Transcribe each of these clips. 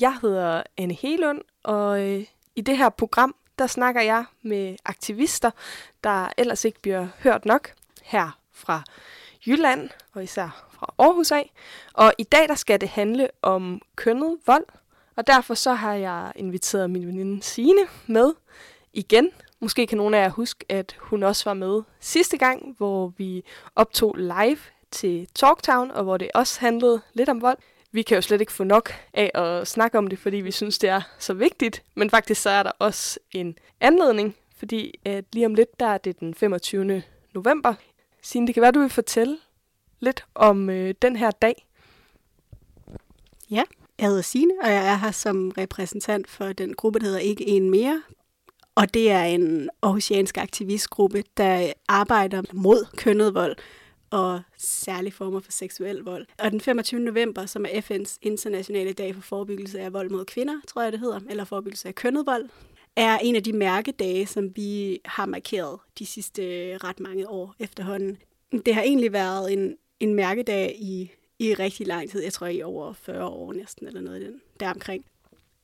Jeg hedder Anne Helund, og øh, i det her program, der snakker jeg med aktivister, der ellers ikke bliver hørt nok her fra Jylland, og især fra Aarhus af. Og i dag, der skal det handle om kønnet vold, og derfor så har jeg inviteret min veninde Signe med igen. Måske kan nogle af jer huske, at hun også var med sidste gang, hvor vi optog live til Talktown, og hvor det også handlede lidt om vold. Vi kan jo slet ikke få nok af at snakke om det, fordi vi synes, det er så vigtigt. Men faktisk så er der også en anledning, fordi at lige om lidt, der er det den 25. november. Signe, det kan være, du vil fortælle lidt om øh, den her dag. Ja, jeg hedder Signe, og jeg er her som repræsentant for den gruppe, der hedder Ikke En Mere. Og det er en aarhusiansk aktivistgruppe, der arbejder mod kønnet vold og særlige former for seksuel vold. Og den 25. november, som er FN's internationale dag for forebyggelse af vold mod kvinder, tror jeg det hedder, eller forebyggelse af kønnet vold, er en af de mærkedage, som vi har markeret de sidste øh, ret mange år efterhånden. Det har egentlig været en, en mærkedag i, i rigtig lang tid, jeg tror i over 40 år næsten, eller noget i den, deromkring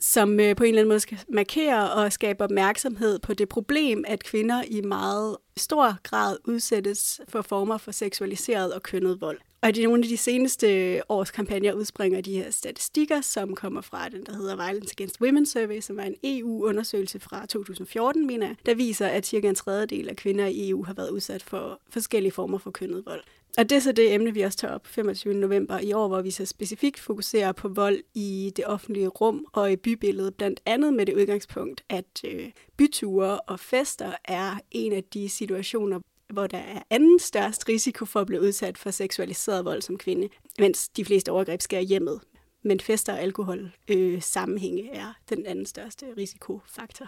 som øh, på en eller anden måde skal markere og skabe opmærksomhed på det problem, at kvinder i meget stor grad udsættes for former for seksualiseret og kønnet vold. Og i nogle af de seneste års kampagner udspringer de her statistikker, som kommer fra den, der hedder Violence Against Women Survey, som er en EU-undersøgelse fra 2014, mener jeg, der viser, at cirka en tredjedel af kvinder i EU har været udsat for forskellige former for kønnet vold. Og det er så det emne, vi også tager op 25. november i år, hvor vi så specifikt fokuserer på vold i det offentlige rum og i bybilledet, blandt andet med det udgangspunkt, at øh, byture og fester er en af de situationer, hvor der er anden størst risiko for at blive udsat for seksualiseret vold som kvinde, mens de fleste overgreb sker hjemmet. Men fester og alkohol øh, sammenhænge er den anden største risikofaktor.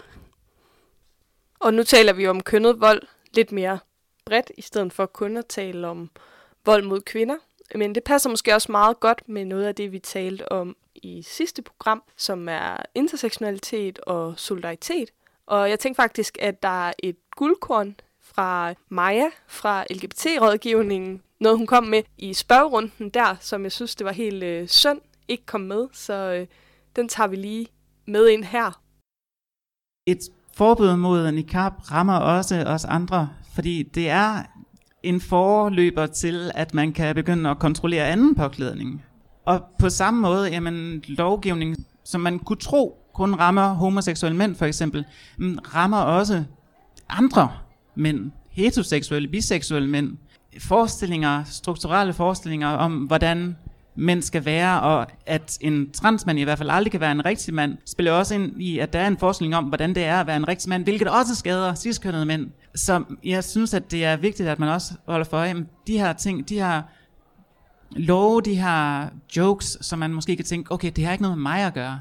Og nu taler vi om kønnet vold lidt mere bredt, i stedet for kun at tale om vold mod kvinder. Men det passer måske også meget godt med noget af det, vi talte om i sidste program, som er intersektionalitet og solidaritet. Og jeg tænkte faktisk, at der er et guldkorn fra Maja fra LGBT-rådgivningen, noget hun kom med i spørgerunden der, som jeg synes, det var helt øh, synd ikke kom med, så øh, den tager vi lige med ind her. Et forbud mod niqab rammer også os andre, fordi det er en forløber til, at man kan begynde at kontrollere anden påklædning. Og på samme måde, jamen, lovgivning, som man kunne tro kun rammer homoseksuelle mænd for eksempel, rammer også andre mænd, heteroseksuelle, biseksuelle mænd. Forestillinger, strukturelle forestillinger om, hvordan mænd skal være, og at en transmand i hvert fald aldrig kan være en rigtig mand, spiller også ind i, at der er en forskning om, hvordan det er at være en rigtig mand, hvilket også skader ciskønnede mænd. Så jeg synes, at det er vigtigt, at man også holder for øje, de her ting, de her love, de her jokes, som man måske kan tænke, okay, det har ikke noget med mig at gøre.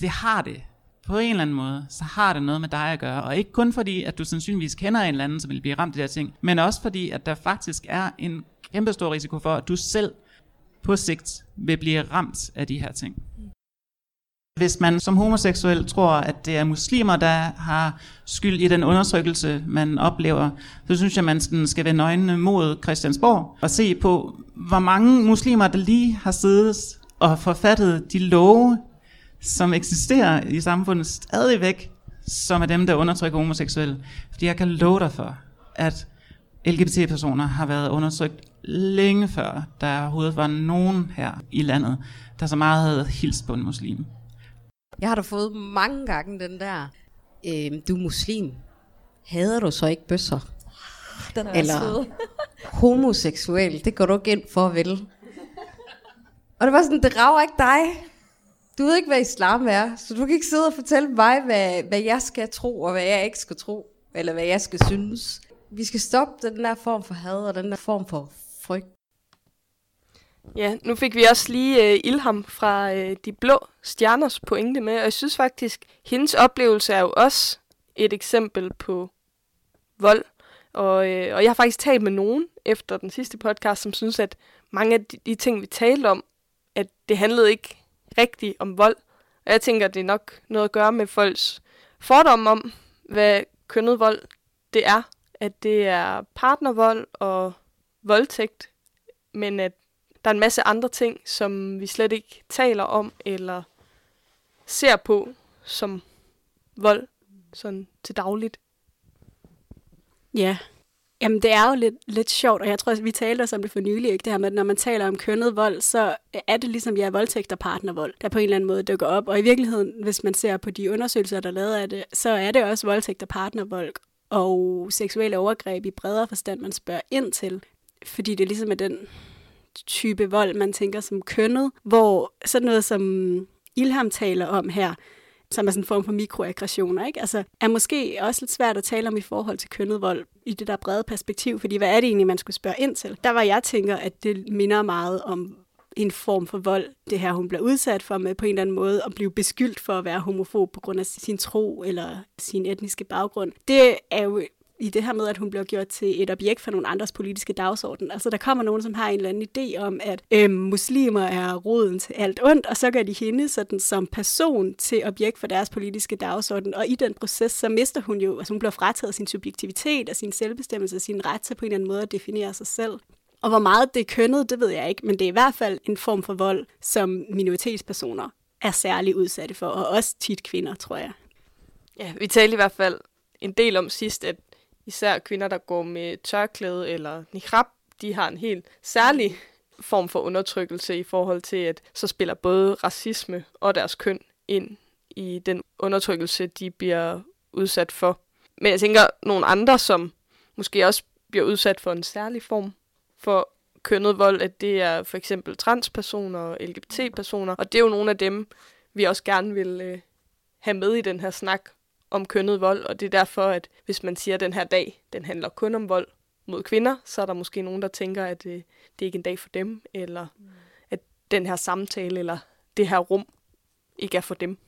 Det har det. På en eller anden måde, så har det noget med dig at gøre. Og ikke kun fordi, at du sandsynligvis kender en eller anden, som vil blive ramt af de her ting, men også fordi, at der faktisk er en kæmpe stor risiko for, at du selv på sigt vil blive ramt af de her ting. Hvis man som homoseksuel tror, at det er muslimer, der har skyld i den undertrykkelse, man oplever, så synes jeg, man skal vende øjnene mod Christiansborg og se på, hvor mange muslimer, der lige har siddet og forfattet de love, som eksisterer i samfundet stadigvæk, som er dem, der undertrykker homoseksuelle. Fordi jeg kan love dig for, at LGBT-personer har været undertrykt længe før, der overhovedet var nogen her i landet, der så meget havde hilst på en muslim. Jeg har da fået mange gange den der, øh, du er muslim, hader du så ikke bøsser? Den er Eller homoseksuel, det går du ikke ind for, vel? Og det var sådan, det rager ikke dig. Du ved ikke, hvad islam er, så du kan ikke sidde og fortælle mig, hvad, hvad jeg skal tro, og hvad jeg ikke skal tro, eller hvad jeg skal synes. Vi skal stoppe den der form for had, og den der form for frygt. Ja, nu fik vi også lige øh, Ilham fra øh, De Blå Stjerners pointe med, og jeg synes faktisk, hendes oplevelse er jo også et eksempel på vold. Og, øh, og jeg har faktisk talt med nogen efter den sidste podcast, som synes, at mange af de, de ting, vi talte om, at det handlede ikke rigtigt om vold. Og jeg tænker, at det er nok noget at gøre med folks fordomme om, hvad kønnet vold det er. At det er partnervold og voldtægt, men at der er en masse andre ting, som vi slet ikke taler om eller ser på som vold sådan til dagligt. Ja, Jamen, det er jo lidt, lidt sjovt, og jeg tror, at vi talte også om det for nylig, ikke? det her med, at når man taler om kønnet vold, så er det ligesom, ja, voldtægt og partnervold, der på en eller anden måde dukker op. Og i virkeligheden, hvis man ser på de undersøgelser, der er lavet af det, så er det også voldtægt og partnervold og seksuelle overgreb i bredere forstand, man spørger ind til. Fordi det ligesom er den type vold, man tænker som kønnet, hvor sådan noget som Ilham taler om her, som er sådan en form for mikroaggressioner, ikke? Altså, er måske også lidt svært at tale om i forhold til kønnet vold i det der brede perspektiv, fordi hvad er det egentlig, man skulle spørge ind til? Der var jeg tænker, at det minder meget om en form for vold, det her hun bliver udsat for med på en eller anden måde, at blive beskyldt for at være homofob på grund af sin tro eller sin etniske baggrund. Det er jo i det her med, at hun bliver gjort til et objekt for nogle andres politiske dagsorden. Altså der kommer nogen, som har en eller anden idé om, at øh, muslimer er roden til alt ondt, og så gør de hende sådan som person til objekt for deres politiske dagsorden. Og i den proces, så mister hun jo, altså hun bliver frataget sin subjektivitet og sin selvbestemmelse og sin ret til på en eller anden måde at definere sig selv. Og hvor meget det er kønnet, det ved jeg ikke, men det er i hvert fald en form for vold, som minoritetspersoner er særlig udsatte for, og også tit kvinder, tror jeg. Ja, vi talte i hvert fald en del om sidst, at især kvinder, der går med tørklæde eller niqab, de har en helt særlig form for undertrykkelse i forhold til, at så spiller både racisme og deres køn ind i den undertrykkelse, de bliver udsat for. Men jeg tænker, nogle andre, som måske også bliver udsat for en særlig form for kønnet vold, at det er for eksempel transpersoner og LGBT-personer, og det er jo nogle af dem, vi også gerne vil øh, have med i den her snak om kønnet vold, og det er derfor, at hvis man siger, at den her dag, den handler kun om vold mod kvinder, så er der måske nogen, der tænker, at det, øh, det er ikke en dag for dem, eller mm. at den her samtale, eller det her rum, ikke er for dem.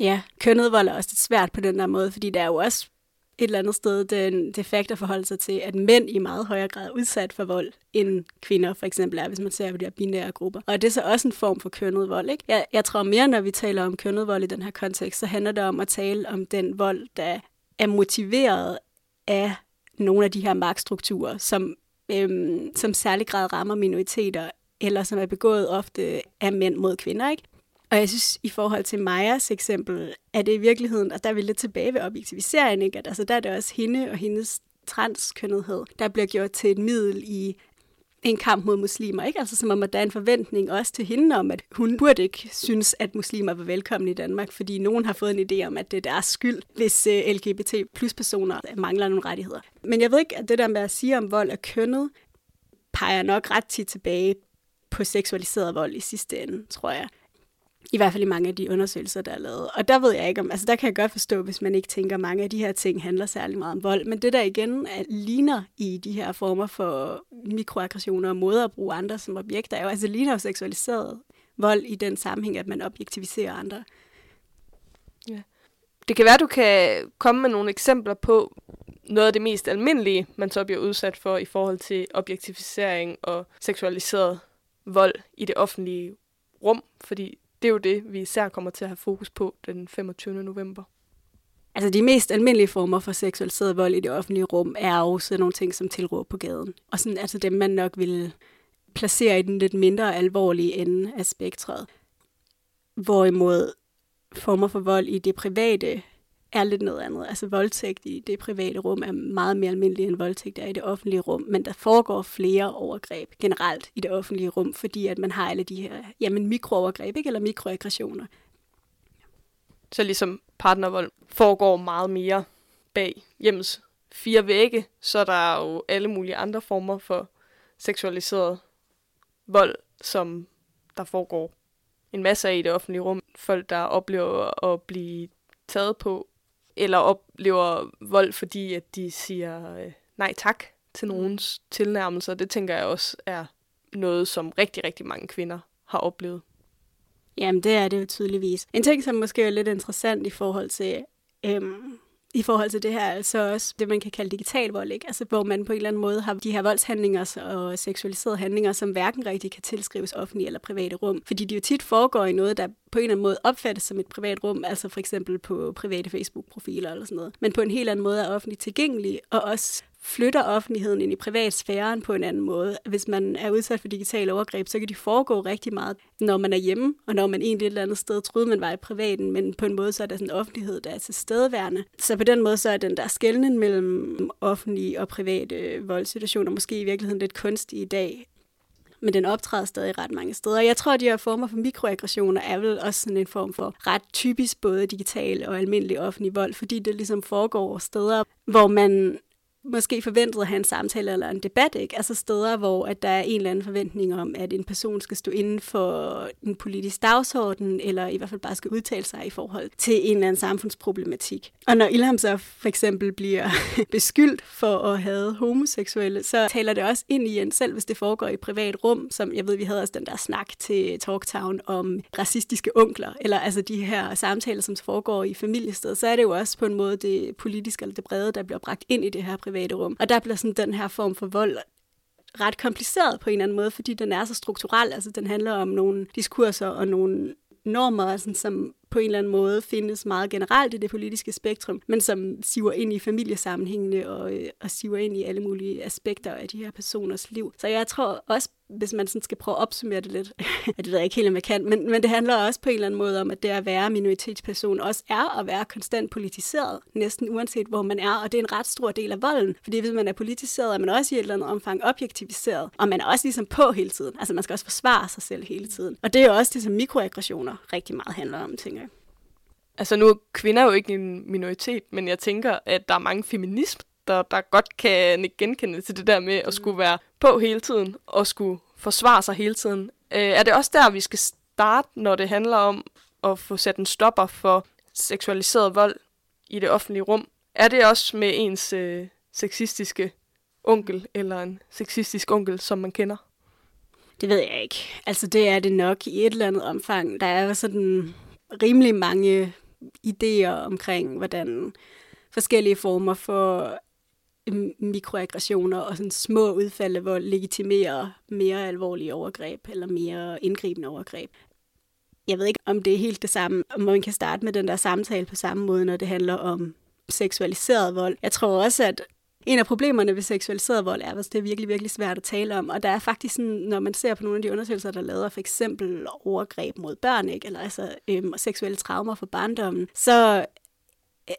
Ja, kønnet vold er også lidt svært på den der måde, fordi der er jo også et eller andet sted den, det fakt at forholde sig til, at mænd i meget højere grad er udsat for vold, end kvinder for eksempel er, hvis man ser på de her binære grupper. Og det er så også en form for kønnet vold. Ikke? Jeg, jeg tror mere, når vi taler om kønnet vold i den her kontekst, så handler det om at tale om den vold, der er motiveret af nogle af de her magtstrukturer, som, øhm, som særlig grad rammer minoriteter, eller som er begået ofte af mænd mod kvinder. Ikke? Og jeg synes, i forhold til Majas eksempel, er det i virkeligheden, og der er vi lidt tilbage ved objektiviseringen, ikke? At, altså, der er det også hende og hendes transkønnethed, der bliver gjort til et middel i en kamp mod muslimer, ikke? Altså som om, at der er en forventning også til hende om, at hun burde ikke synes, at muslimer var velkomne i Danmark, fordi nogen har fået en idé om, at det er deres skyld, hvis øh, LGBT plus personer mangler nogle rettigheder. Men jeg ved ikke, at det der med at sige om vold er kønnet, peger nok ret tit tilbage på seksualiseret vold i sidste ende, tror jeg. I hvert fald i mange af de undersøgelser, der er lavet. Og der ved jeg ikke om, altså der kan jeg godt forstå, hvis man ikke tænker, at mange af de her ting handler særlig meget om vold. Men det der igen er, ligner i de her former for mikroaggressioner og måder at bruge andre som objekter, er jo altså ligner jo seksualiseret vold i den sammenhæng, at man objektiviserer andre. Ja. Det kan være, du kan komme med nogle eksempler på noget af det mest almindelige, man så bliver udsat for i forhold til objektivisering og seksualiseret vold i det offentlige rum, fordi det er jo det, vi især kommer til at have fokus på den 25. november. Altså de mest almindelige former for seksualiseret vold i det offentlige rum er jo sådan nogle ting som tilråb på gaden. Og sådan altså dem, man nok vil placere i den lidt mindre alvorlige ende af spektret. Hvorimod former for vold i det private er lidt noget andet. Altså voldtægt i det private rum er meget mere almindelig end voldtægt er i det offentlige rum, men der foregår flere overgreb generelt i det offentlige rum, fordi at man har alle de her jamen, mikroovergreb, ikke? eller mikroaggressioner. Så ligesom partnervold foregår meget mere bag hjemmes fire vægge, så der er jo alle mulige andre former for seksualiseret vold, som der foregår en masse af i det offentlige rum. Folk, der oplever at blive taget på eller oplever vold, fordi at de siger øh, nej tak til nogens tilnærmelser. Det tænker jeg også er noget, som rigtig, rigtig mange kvinder har oplevet. Jamen, det er det jo tydeligvis. En ting, som måske er lidt interessant i forhold til øhm, i forhold til det her, altså også det, man kan kalde digital vold, ikke? Altså, hvor man på en eller anden måde har de her voldshandlinger og seksualiserede handlinger, som hverken rigtig kan tilskrives offentlige eller private rum. Fordi de jo tit foregår i noget, der på en eller anden måde opfattes som et privat rum, altså for eksempel på private Facebook-profiler eller sådan noget, men på en helt anden måde er offentligt tilgængelig, og også flytter offentligheden ind i privatsfæren på en anden måde. Hvis man er udsat for digitale overgreb, så kan de foregå rigtig meget, når man er hjemme, og når man egentlig et eller andet sted troede, man var i privaten, men på en måde så er der sådan en offentlighed, der er til stedværende. Så på den måde så er den der skældning mellem offentlige og private voldssituationer måske i virkeligheden lidt kunstig i dag, men den optræder stadig ret mange steder. Jeg tror, at de her former for mikroaggressioner er vel også sådan en form for ret typisk både digital og almindelig offentlig vold, fordi det ligesom foregår steder, hvor man måske forventet at have en samtale eller en debat, ikke? Altså steder, hvor at der er en eller anden forventning om, at en person skal stå inden for en politisk dagsorden, eller i hvert fald bare skal udtale sig i forhold til en eller anden samfundsproblematik. Og når Ilham så for eksempel bliver beskyldt for at have homoseksuelle, så taler det også ind i en selv, hvis det foregår i privat rum, som jeg ved, vi havde også den der snak til Talktown om racistiske onkler, eller altså de her samtaler, som foregår i familiested, så er det jo også på en måde det politiske eller det brede, der bliver bragt ind i det her private rum. Og der bliver sådan den her form for vold ret kompliceret på en eller anden måde, fordi den er så strukturel. Altså den handler om nogle diskurser og nogle normer, sådan, som på en eller anden måde findes meget generelt i det politiske spektrum, men som siver ind i familiesammenhængene og, øh, og siver ind i alle mulige aspekter af de her personers liv. Så jeg tror også, hvis man sådan skal prøve at opsummere det lidt, at det ved jeg ikke helt, om jeg kan, men, men det handler også på en eller anden måde om, at det at være minoritetsperson også er at være konstant politiseret, næsten uanset hvor man er, og det er en ret stor del af volden, fordi hvis man er politiseret, er man også i et eller andet omfang objektiviseret, og man er også ligesom på hele tiden, altså man skal også forsvare sig selv hele tiden. Og det er jo også det, som mikroaggressioner rigtig meget handler om, tænker jeg. Altså nu er kvinder jo ikke en minoritet, men jeg tænker, at der er mange feminister, der, der godt kan genkende til det der med at skulle være på hele tiden og skulle forsvare sig hele tiden. Øh, er det også der, vi skal starte, når det handler om at få sat en stopper for seksualiseret vold i det offentlige rum? Er det også med ens øh, sexistiske onkel eller en sexistisk onkel, som man kender? Det ved jeg ikke. Altså det er det nok i et eller andet omfang. Der er sådan rimelig mange idéer omkring, hvordan forskellige former for øhm, mikroaggressioner og sådan små udfald, hvor legitimerer mere alvorlige overgreb eller mere indgribende overgreb. Jeg ved ikke, om det er helt det samme, om man kan starte med den der samtale på samme måde, når det handler om seksualiseret vold. Jeg tror også, at en af problemerne ved seksualiseret vold er, at det er virkelig, virkelig svært at tale om. Og der er faktisk sådan, når man ser på nogle af de undersøgelser, der laver for eksempel overgreb mod børn, ikke? eller altså øhm, seksuelle traumer for barndommen, så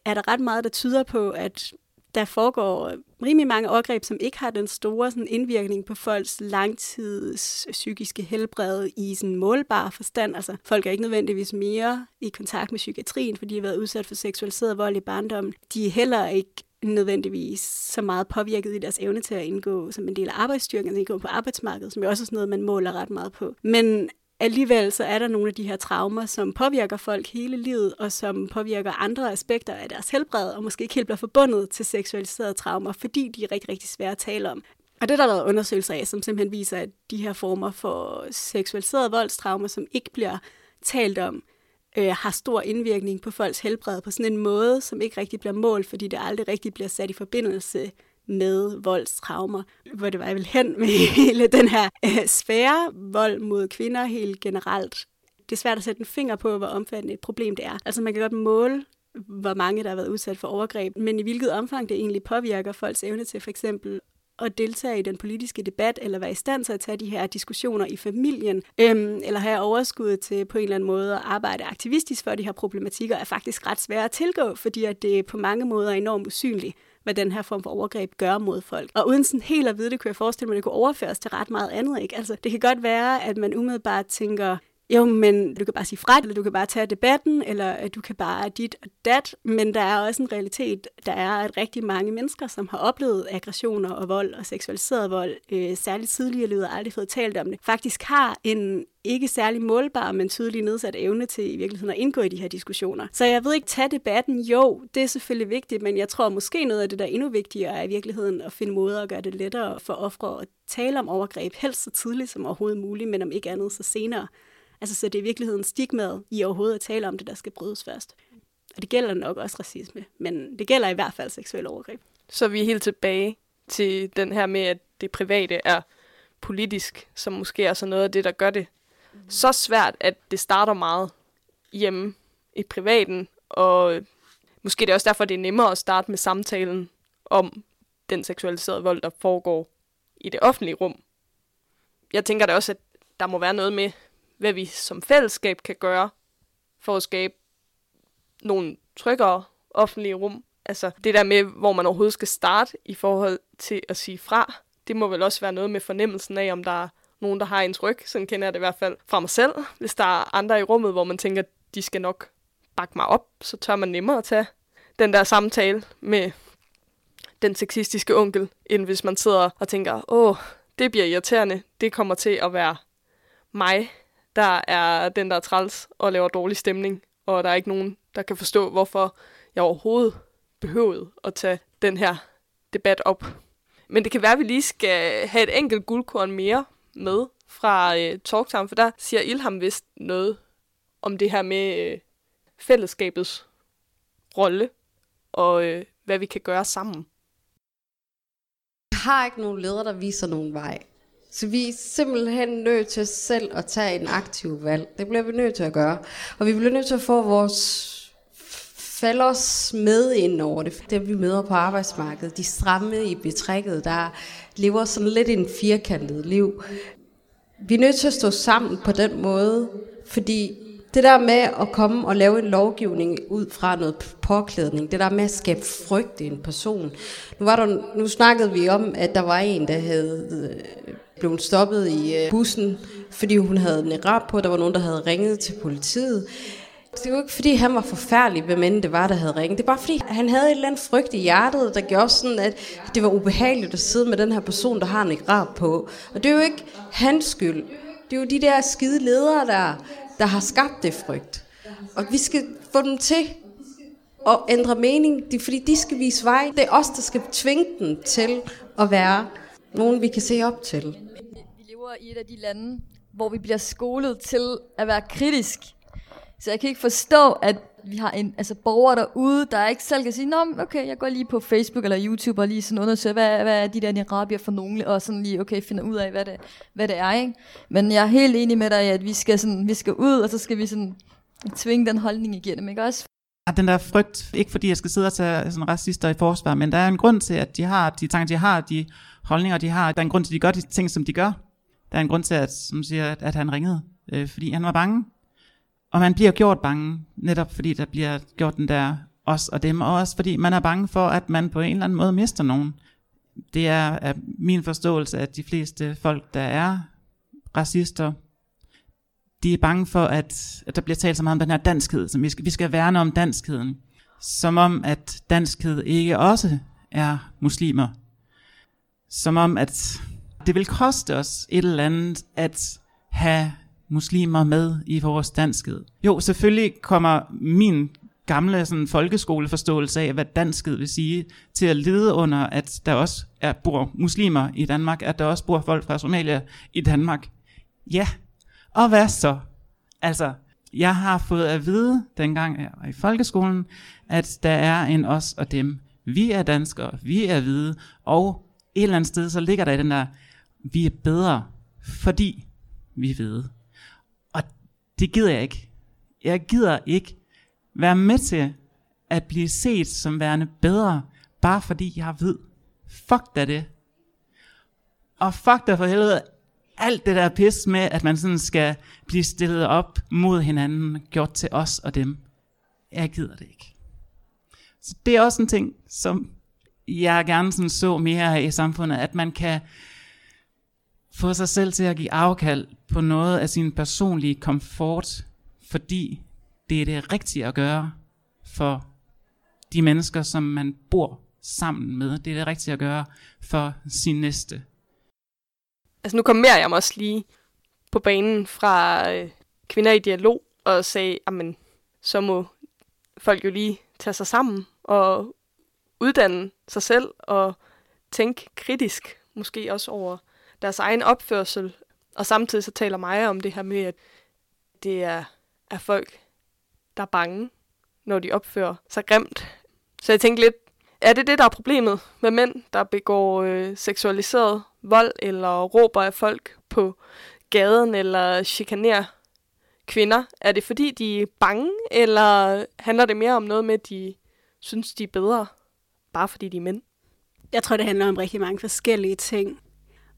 er der ret meget, der tyder på, at der foregår rimelig mange overgreb, som ikke har den store sådan, indvirkning på folks langtids psykiske helbred i sådan målbar forstand. Altså, folk er ikke nødvendigvis mere i kontakt med psykiatrien, fordi de har været udsat for seksualiseret vold i barndommen. De er heller ikke nødvendigvis så meget påvirket i deres evne til at indgå som en del af arbejdsstyrken, altså indgå på arbejdsmarkedet, som jo også er sådan noget, man måler ret meget på. Men alligevel så er der nogle af de her traumer, som påvirker folk hele livet, og som påvirker andre aspekter af deres helbred, og måske ikke helt bliver forbundet til seksualiserede traumer, fordi de er rigtig, rigtig svære at tale om. Og det der er været undersøgelser af, som simpelthen viser, at de her former for seksualiserede voldstraumer, som ikke bliver talt om, øh, har stor indvirkning på folks helbred på sådan en måde, som ikke rigtig bliver målt, fordi det aldrig rigtig bliver sat i forbindelse med voldstraumer, hvor det var jeg vil hen med hele den her øh, sfære vold mod kvinder helt generelt. Det er svært at sætte en finger på, hvor omfattende et problem det er. Altså man kan godt måle, hvor mange der har været udsat for overgreb, men i hvilket omfang det egentlig påvirker folks evne til for eksempel at deltage i den politiske debat, eller være i stand til at tage de her diskussioner i familien, øhm, eller have overskud til på en eller anden måde at arbejde aktivistisk for de her problematikker, er faktisk ret svære at tilgå, fordi at det på mange måder er enormt usynligt hvad den her form for overgreb gør mod folk. Og uden sådan helt at vide det, kunne jeg forestille mig, at det kunne overføres til ret meget andet. Ikke? Altså, det kan godt være, at man umiddelbart tænker, jo, men du kan bare sige fra, eller du kan bare tage debatten, eller øh, du kan bare dit og dat, men der er også en realitet, der er, at rigtig mange mennesker, som har oplevet aggressioner og vold og seksualiseret vold, øh, særligt tidligere i livet aldrig fået talt om det, faktisk har en ikke særlig målbar, men tydelig nedsat evne til i virkeligheden at indgå i de her diskussioner. Så jeg ved ikke, tage debatten, jo, det er selvfølgelig vigtigt, men jeg tror måske noget af det, der er endnu vigtigere, er i virkeligheden at finde måder at gøre det lettere for ofre at tale om overgreb, helst så tidligt som overhovedet muligt, men om ikke andet så senere. Altså, så det er i virkeligheden stigmaet i overhovedet at tale om det, der skal brydes først. Og det gælder nok også racisme, men det gælder i hvert fald seksuel overgreb. Så vi er helt tilbage til den her med, at det private er politisk, som måske er så noget af det, der gør det så svært, at det starter meget hjemme i privaten, og måske det er også derfor, det er nemmere at starte med samtalen om den seksualiserede vold, der foregår i det offentlige rum. Jeg tænker da også, at der må være noget med, hvad vi som fællesskab kan gøre for at skabe nogle tryggere offentlige rum. Altså det der med, hvor man overhovedet skal starte i forhold til at sige fra, det må vel også være noget med fornemmelsen af, om der er nogen, der har ens ryg. Sådan kender jeg det i hvert fald fra mig selv. Hvis der er andre i rummet, hvor man tænker, de skal nok bakke mig op, så tør man nemmere at tage den der samtale med den sexistiske onkel, end hvis man sidder og tænker, åh, det bliver irriterende, det kommer til at være mig, der er den, der er træls og laver dårlig stemning, og der er ikke nogen, der kan forstå, hvorfor jeg overhovedet behøvede at tage den her debat op. Men det kan være, at vi lige skal have et enkelt guldkorn mere med fra øh, Talktime, for der siger Ilham vist noget om det her med øh, fællesskabets rolle, og øh, hvad vi kan gøre sammen. Vi har ikke nogen leder, der viser nogen vej. Så vi er simpelthen nødt til selv at tage en aktiv valg. Det bliver vi nødt til at gøre. Og vi bliver nødt til at få vores fællers med ind over det. Dem vi møder på arbejdsmarkedet, de stramme i betrækket, der lever sådan lidt en firkantet liv. Vi er nødt til at stå sammen på den måde, fordi det der med at komme og lave en lovgivning ud fra noget påklædning, det der med at skabe frygt i en person. Nu, var der, nu snakkede vi om, at der var en, der havde øh, blev hun stoppet i øh, bussen, fordi hun havde en rap på, der var nogen, der havde ringet til politiet. Det var ikke fordi, han var forfærdelig, hvem end det var, der havde ringet. Det var bare fordi, han havde et eller andet frygt i hjertet, der gjorde sådan, at det var ubehageligt at sidde med den her person, der har en rap på. Og det er jo ikke hans skyld. Det er jo de der skide ledere, der, der har skabt det frygt. Og vi skal få dem til at ændre mening, fordi de skal vise vej. Det er os, der skal tvinge dem til at være nogen, vi kan se op til. Vi lever i et af de lande, hvor vi bliver skolet til at være kritisk. Så jeg kan ikke forstå, at vi har en, altså borgere derude, der ikke selv kan sige, Nå, okay, jeg går lige på Facebook eller YouTube og lige sådan undersøger, hvad, hvad er de der nirabier for nogle, og sådan lige, okay, finder ud af, hvad det, hvad det er, ikke? Men jeg er helt enig med dig, at vi skal, sådan, vi skal ud, og så skal vi sådan tvinge den holdning igennem, ikke også? Den der frygt, ikke fordi jeg skal sidde og tage sådan racister i forsvar, men der er en grund til, at de har de tanker, de har, de holdninger, de har. Der er en grund til, at de gør de ting, som de gør. Der er en grund til, at, som siger, at, at han ringede, øh, fordi han var bange. Og man bliver gjort bange, netop fordi der bliver gjort den der os og dem, og også fordi man er bange for, at man på en eller anden måde mister nogen. Det er, er min forståelse, at de fleste folk, der er racister, de er bange for, at, at der bliver talt så meget om den her danskhed, som vi skal, vi skal værne om danskheden. Som om, at danskhed ikke også er muslimer. Som om, at det vil koste os et eller andet at have muslimer med i vores danskhed. Jo, selvfølgelig kommer min gamle sådan, folkeskoleforståelse af, hvad danskhed vil sige, til at lide under, at der også er, bor muslimer i Danmark, at der også bor folk fra Somalia i Danmark. Ja, og hvad så? Altså, jeg har fået at vide, dengang jeg var i folkeskolen, at der er en os og dem. Vi er danskere, vi er hvide, og et eller andet sted, så ligger der i den der, vi er bedre, fordi vi ved. Og det gider jeg ikke. Jeg gider ikke være med til at blive set som værende bedre, bare fordi jeg ved. Fuck da det. Og fuck da for helvede alt det der pis med, at man sådan skal blive stillet op mod hinanden, gjort til os og dem. Jeg gider det ikke. Så det er også en ting, som jeg gerne sådan så mere i samfundet, at man kan få sig selv til at give afkald på noget af sin personlige komfort, fordi det er det rigtige at gøre for de mennesker, som man bor sammen med. Det er det rigtige at gøre for sin næste. Altså nu kommer jeg mig også lige på banen fra øh, Kvinder i Dialog og sagde, at så må folk jo lige tage sig sammen og uddanne sig selv og tænke kritisk, måske også over deres egen opførsel. Og samtidig så taler Maja om det her med, at det er, er folk, der er bange, når de opfører sig grimt. Så jeg tænkte lidt, er det det, der er problemet med mænd, der begår øh, seksualiseret vold eller råber af folk på gaden eller chikanerer kvinder? Er det fordi, de er bange, eller handler det mere om noget med, at de synes, de er bedre, bare fordi de er mænd? Jeg tror, det handler om rigtig mange forskellige ting.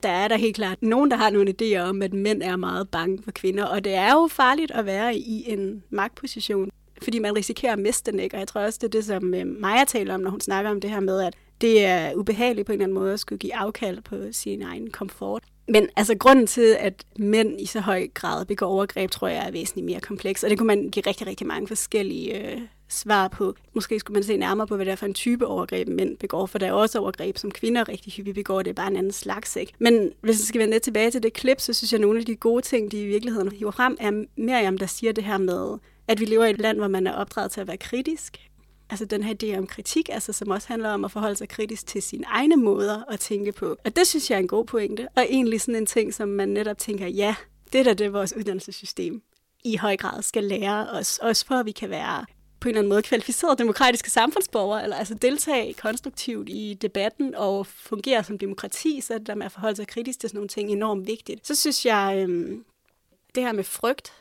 Der er der helt klart nogen, der har nogle idéer om, at mænd er meget bange for kvinder, og det er jo farligt at være i en magtposition, fordi man risikerer at miste den, ikke? Og jeg tror også, det er det, som øh, Maja taler om, når hun snakker om det her med, at det er ubehageligt på en eller anden måde at skulle give afkald på sin egen komfort. Men altså grunden til, at mænd i så høj grad begår overgreb, tror jeg er væsentligt mere kompleks. Og det kunne man give rigtig, rigtig mange forskellige øh, svar på. Måske skulle man se nærmere på, hvad det er for en type overgreb, mænd begår. For der er også overgreb, som kvinder rigtig hyppigt begår. Det er bare en anden slags. Ikke? Men hvis vi skal vende lidt tilbage til det klip, så synes jeg, at nogle af de gode ting, de i virkeligheden hiver frem, er Miriam, der siger det her med, at vi lever i et land, hvor man er opdraget til at være kritisk, altså den her idé om kritik, altså som også handler om at forholde sig kritisk til sine egne måder at tænke på. Og det synes jeg er en god pointe, og egentlig sådan en ting, som man netop tænker, ja, det er da det, vores uddannelsessystem i høj grad skal lære os, også for at vi kan være på en eller anden måde kvalificerede demokratiske samfundsborgere, eller altså deltage konstruktivt i debatten og fungere som demokrati, så det der med at forholde sig kritisk til sådan nogle ting enormt vigtigt. Så synes jeg, øhm, det her med frygt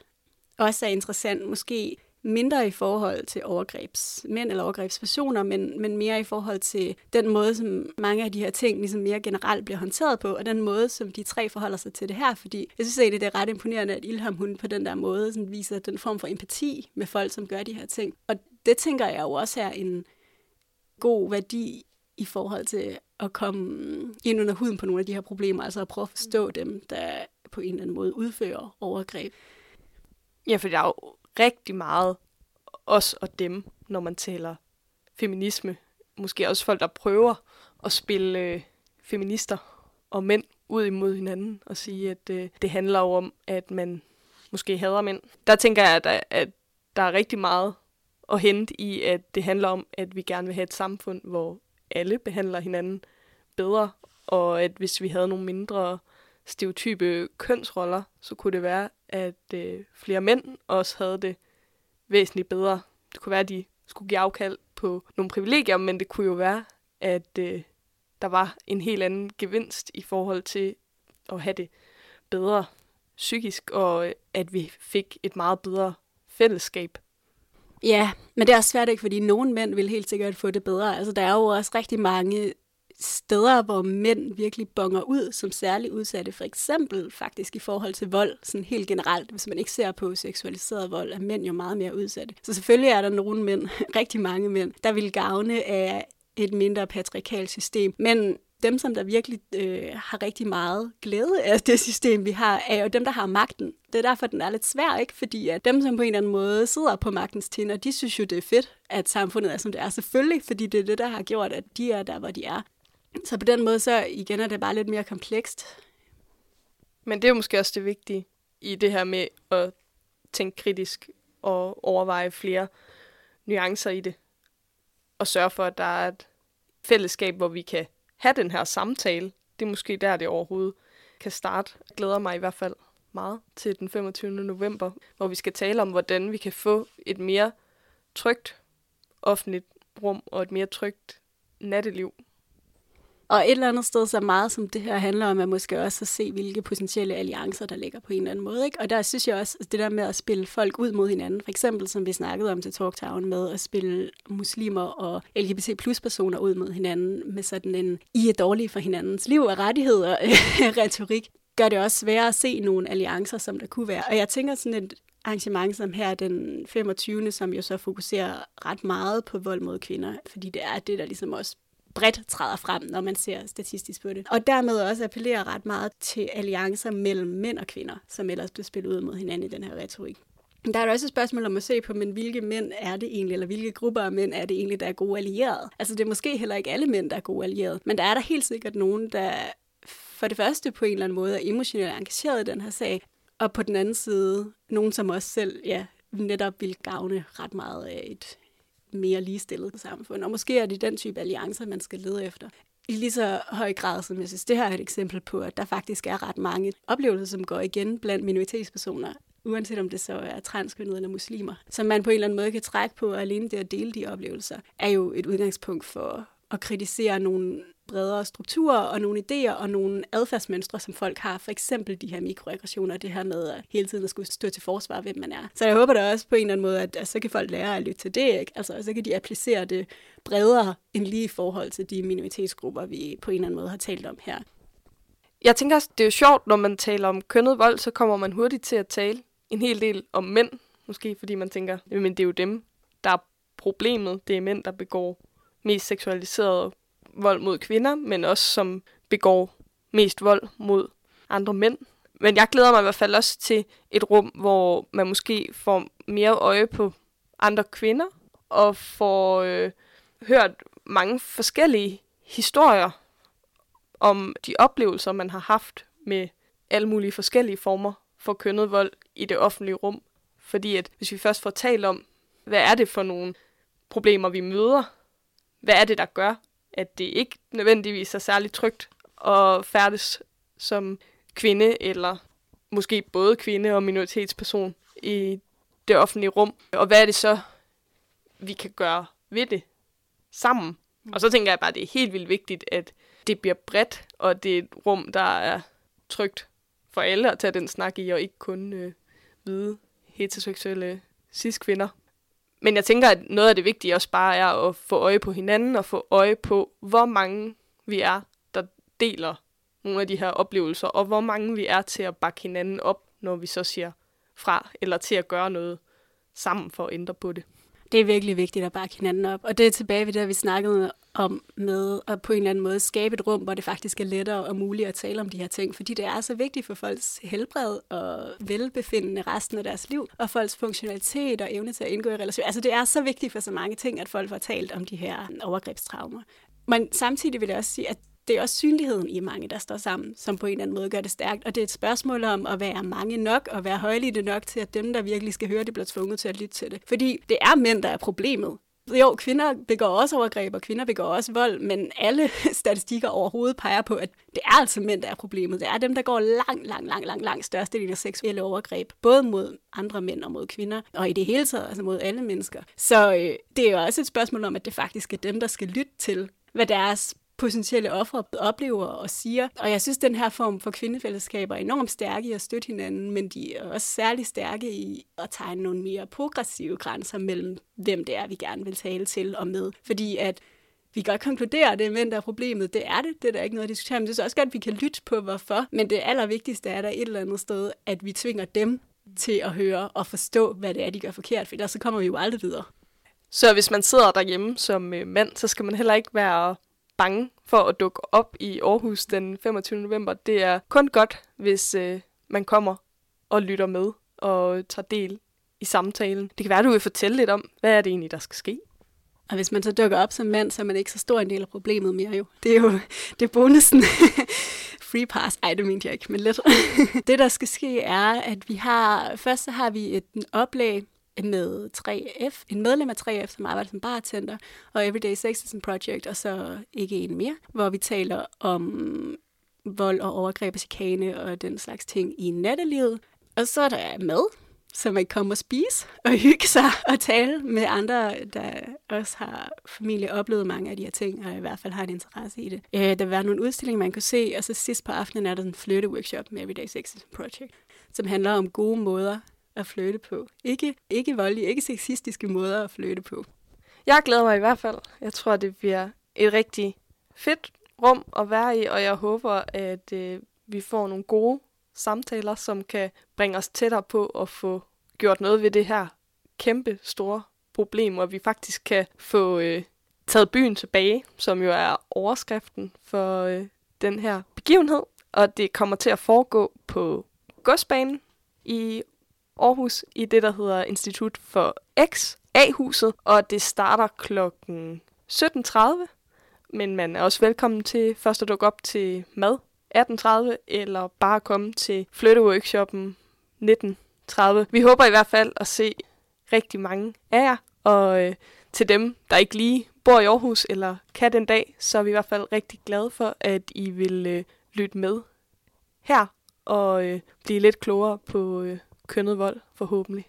også er interessant. Måske mindre i forhold til overgrebsmænd eller overgrebspersoner, men, men mere i forhold til den måde, som mange af de her ting ligesom mere generelt bliver håndteret på, og den måde, som de tre forholder sig til det her, fordi jeg synes egentlig, det er ret imponerende, at Ilham hun på den der måde sådan viser den form for empati med folk, som gør de her ting. Og det tænker jeg jo også er en god værdi i forhold til at komme ind under huden på nogle af de her problemer, altså at prøve at forstå dem, der på en eller anden måde udfører overgreb. Ja, for der er jo rigtig meget os og dem, når man taler feminisme. Måske også folk, der prøver at spille øh, feminister og mænd ud imod hinanden og sige, at øh, det handler jo om, at man måske hader mænd. Der tænker jeg, at, at der er rigtig meget at hente i, at det handler om, at vi gerne vil have et samfund, hvor alle behandler hinanden bedre, og at hvis vi havde nogle mindre stereotype kønsroller, så kunne det være, at øh, flere mænd også havde det væsentligt bedre. Det kunne være, at de skulle give afkald på nogle privilegier, men det kunne jo være, at øh, der var en helt anden gevinst i forhold til at have det bedre psykisk, og øh, at vi fik et meget bedre fællesskab. Ja, men det er også svært ikke, fordi nogle mænd vil helt sikkert få det bedre. Altså, der er jo også rigtig mange steder, hvor mænd virkelig bonger ud som særligt udsatte. For eksempel faktisk i forhold til vold, sådan helt generelt. Hvis man ikke ser på seksualiseret vold, er mænd jo meget mere udsatte. Så selvfølgelig er der nogle mænd, rigtig mange mænd, der vil gavne af et mindre patriarkalt system. Men dem, som der virkelig øh, har rigtig meget glæde af det system, vi har, er jo dem, der har magten. Det er derfor, den er lidt svær, ikke? Fordi at dem, som på en eller anden måde sidder på magtens tinder, de synes jo, det er fedt, at samfundet er, som det er. Selvfølgelig, fordi det er det, der har gjort, at de er der, hvor de er. Så på den måde, så igen er det bare lidt mere komplekst. Men det er jo måske også det vigtige i det her med at tænke kritisk og overveje flere nuancer i det. Og sørge for, at der er et fællesskab, hvor vi kan have den her samtale. Det er måske der, det overhovedet kan starte. Jeg glæder mig i hvert fald meget til den 25. november, hvor vi skal tale om, hvordan vi kan få et mere trygt offentligt rum og et mere trygt natteliv og et eller andet sted, så meget som det her handler om, er måske også at se, hvilke potentielle alliancer, der ligger på en eller anden måde. Ikke? Og der synes jeg også, at det der med at spille folk ud mod hinanden, for eksempel som vi snakkede om til Talktown, med at spille muslimer og LGBT plus personer ud mod hinanden, med sådan en, I er dårlige for hinandens liv og rettigheder retorik, gør det også sværere at se nogle alliancer, som der kunne være. Og jeg tænker sådan et arrangement som her den 25. som jo så fokuserer ret meget på vold mod kvinder, fordi det er det, der ligesom også bredt træder frem, når man ser statistisk på det. Og dermed også appellerer ret meget til alliancer mellem mænd og kvinder, som ellers bliver spillet ud mod hinanden i den her retorik. Der er også et spørgsmål om at se på, men hvilke mænd er det egentlig, eller hvilke grupper af mænd er det egentlig, der er gode allierede? Altså det er måske heller ikke alle mænd, der er gode allierede, men der er der helt sikkert nogen, der for det første på en eller anden måde er emotionelt engageret i den her sag, og på den anden side nogen, som også selv ja, netop vil gavne ret meget af et mere ligestillet samfund. Og måske er det den type alliancer, man skal lede efter. I lige så høj grad, som jeg synes, det her er et eksempel på, at der faktisk er ret mange oplevelser, som går igen blandt minoritetspersoner, uanset om det så er transkønnet eller muslimer, som man på en eller anden måde kan trække på, og alene det at dele de oplevelser, er jo et udgangspunkt for at kritisere nogle bredere strukturer og nogle idéer og nogle adfærdsmønstre, som folk har. For eksempel de her mikroaggressioner, det her med at hele tiden at skulle stå til forsvar, hvem man er. Så jeg håber da også på en eller anden måde, at, at så kan folk lære at lytte til det. Ikke? Altså, så kan de applicere det bredere end lige i forhold til de minoritetsgrupper, vi på en eller anden måde har talt om her. Jeg tænker også, det er jo sjovt, når man taler om kønnet vold, så kommer man hurtigt til at tale en hel del om mænd. Måske fordi man tænker, men det er jo dem, der er problemet. Det er mænd, der begår mest seksualiserede vold mod kvinder, men også som begår mest vold mod andre mænd. Men jeg glæder mig i hvert fald også til et rum, hvor man måske får mere øje på andre kvinder, og får øh, hørt mange forskellige historier om de oplevelser, man har haft med alle mulige forskellige former for kønnet vold i det offentlige rum. Fordi at hvis vi først får talt om, hvad er det for nogle problemer, vi møder, hvad er det, der gør, at det ikke nødvendigvis er særlig trygt at færdes som kvinde, eller måske både kvinde og minoritetsperson i det offentlige rum. Og hvad er det så, vi kan gøre ved det sammen? Og så tænker jeg bare, at det er helt vildt vigtigt, at det bliver bredt, og det er et rum, der er trygt for alle at tage den snak i, og ikke kun øh, hvide heteroseksuelle cis-kvinder. Men jeg tænker, at noget af det vigtige også bare er at få øje på hinanden og få øje på, hvor mange vi er, der deler nogle af de her oplevelser, og hvor mange vi er til at bakke hinanden op, når vi så siger fra, eller til at gøre noget sammen for at ændre på det. Det er virkelig vigtigt at bakke hinanden op. Og det er tilbage ved det, vi snakkede om med at på en eller anden måde skabe et rum, hvor det faktisk er lettere og muligt at tale om de her ting. Fordi det er så vigtigt for folks helbred og velbefindende resten af deres liv, og folks funktionalitet og evne til at indgå i relationer. Altså det er så vigtigt for så mange ting, at folk får talt om de her overgrebstraumer. Men samtidig vil jeg også sige, at det er også synligheden i mange, der står sammen, som på en eller anden måde gør det stærkt. Og det er et spørgsmål om at være mange nok og være højlidte nok til, at dem, der virkelig skal høre det, bliver tvunget til at lytte til det. Fordi det er mænd, der er problemet. Jo, kvinder begår også overgreb, og kvinder begår også vold, men alle statistikker overhovedet peger på, at det er altså mænd, der er problemet. Det er dem, der går langt, langt, langt, langt, langt størstedelen af seksuelle overgreb, både mod andre mænd og mod kvinder, og i det hele taget, altså mod alle mennesker. Så øh, det er jo også et spørgsmål om, at det faktisk er dem, der skal lytte til, hvad deres potentielle ofre oplever og siger. Og jeg synes, den her form for kvindefællesskaber er enormt stærke i at støtte hinanden, men de er også særlig stærke i at tegne nogle mere progressive grænser mellem, hvem det er, vi gerne vil tale til og med. Fordi at vi kan godt konkludere, at det er mænd, der er problemet. Det er det. Det er der ikke noget at diskutere. Men det er også godt, at vi kan lytte på, hvorfor. Men det allervigtigste er der et eller andet sted, at vi tvinger dem til at høre og forstå, hvad det er, de gør forkert. For ellers så kommer vi jo aldrig videre. Så hvis man sidder derhjemme som øh, mand, så skal man heller ikke være bange for at dukke op i Aarhus den 25. november. Det er kun godt, hvis øh, man kommer og lytter med og tager del i samtalen. Det kan være, du vil fortælle lidt om, hvad er det egentlig, der skal ske? Og hvis man så dukker op som mand, så er man ikke så stor en del af problemet mere jo. Det er jo det er bonusen. Free pass. Ej, det mente jeg ikke, men lidt. det, der skal ske, er, at vi har... Først så har vi et oplæg med 3F, en medlem af 3F, som arbejder som bartender, og Everyday Sexism Project, og så ikke en mere, hvor vi taler om vold og overgreb og chikane og den slags ting i nattelivet. Og så er der mad, så man kan komme og spise og hygge sig og tale med andre, der også har familie oplevet mange af de her ting, og i hvert fald har en interesse i det. Øh, der var nogle udstillinger, man kunne se, og så sidst på aftenen er der en flytte-workshop med Everyday Sexism Project, som handler om gode måder at flytte på. Ikke, ikke voldelige, ikke sexistiske måder at flytte på. Jeg glæder mig i hvert fald. Jeg tror, det bliver et rigtig fedt rum at være i, og jeg håber, at øh, vi får nogle gode samtaler, som kan bringe os tættere på at få gjort noget ved det her kæmpe store problem, og vi faktisk kan få øh, taget byen tilbage, som jo er overskriften for øh, den her begivenhed. Og det kommer til at foregå på godsbanen i Aarhus i det, der hedder Institut for X, A-huset. Og det starter klokken 17.30, men man er også velkommen til først at dukke op til mad 18.30, eller bare komme til flytteworkshoppen 19.30. Vi håber i hvert fald at se rigtig mange af jer, og øh, til dem, der ikke lige bor i Aarhus eller kan den dag, så er vi i hvert fald rigtig glade for, at I vil øh, lytte med her og øh, blive lidt klogere på øh, kønnet vold forhåbentlig.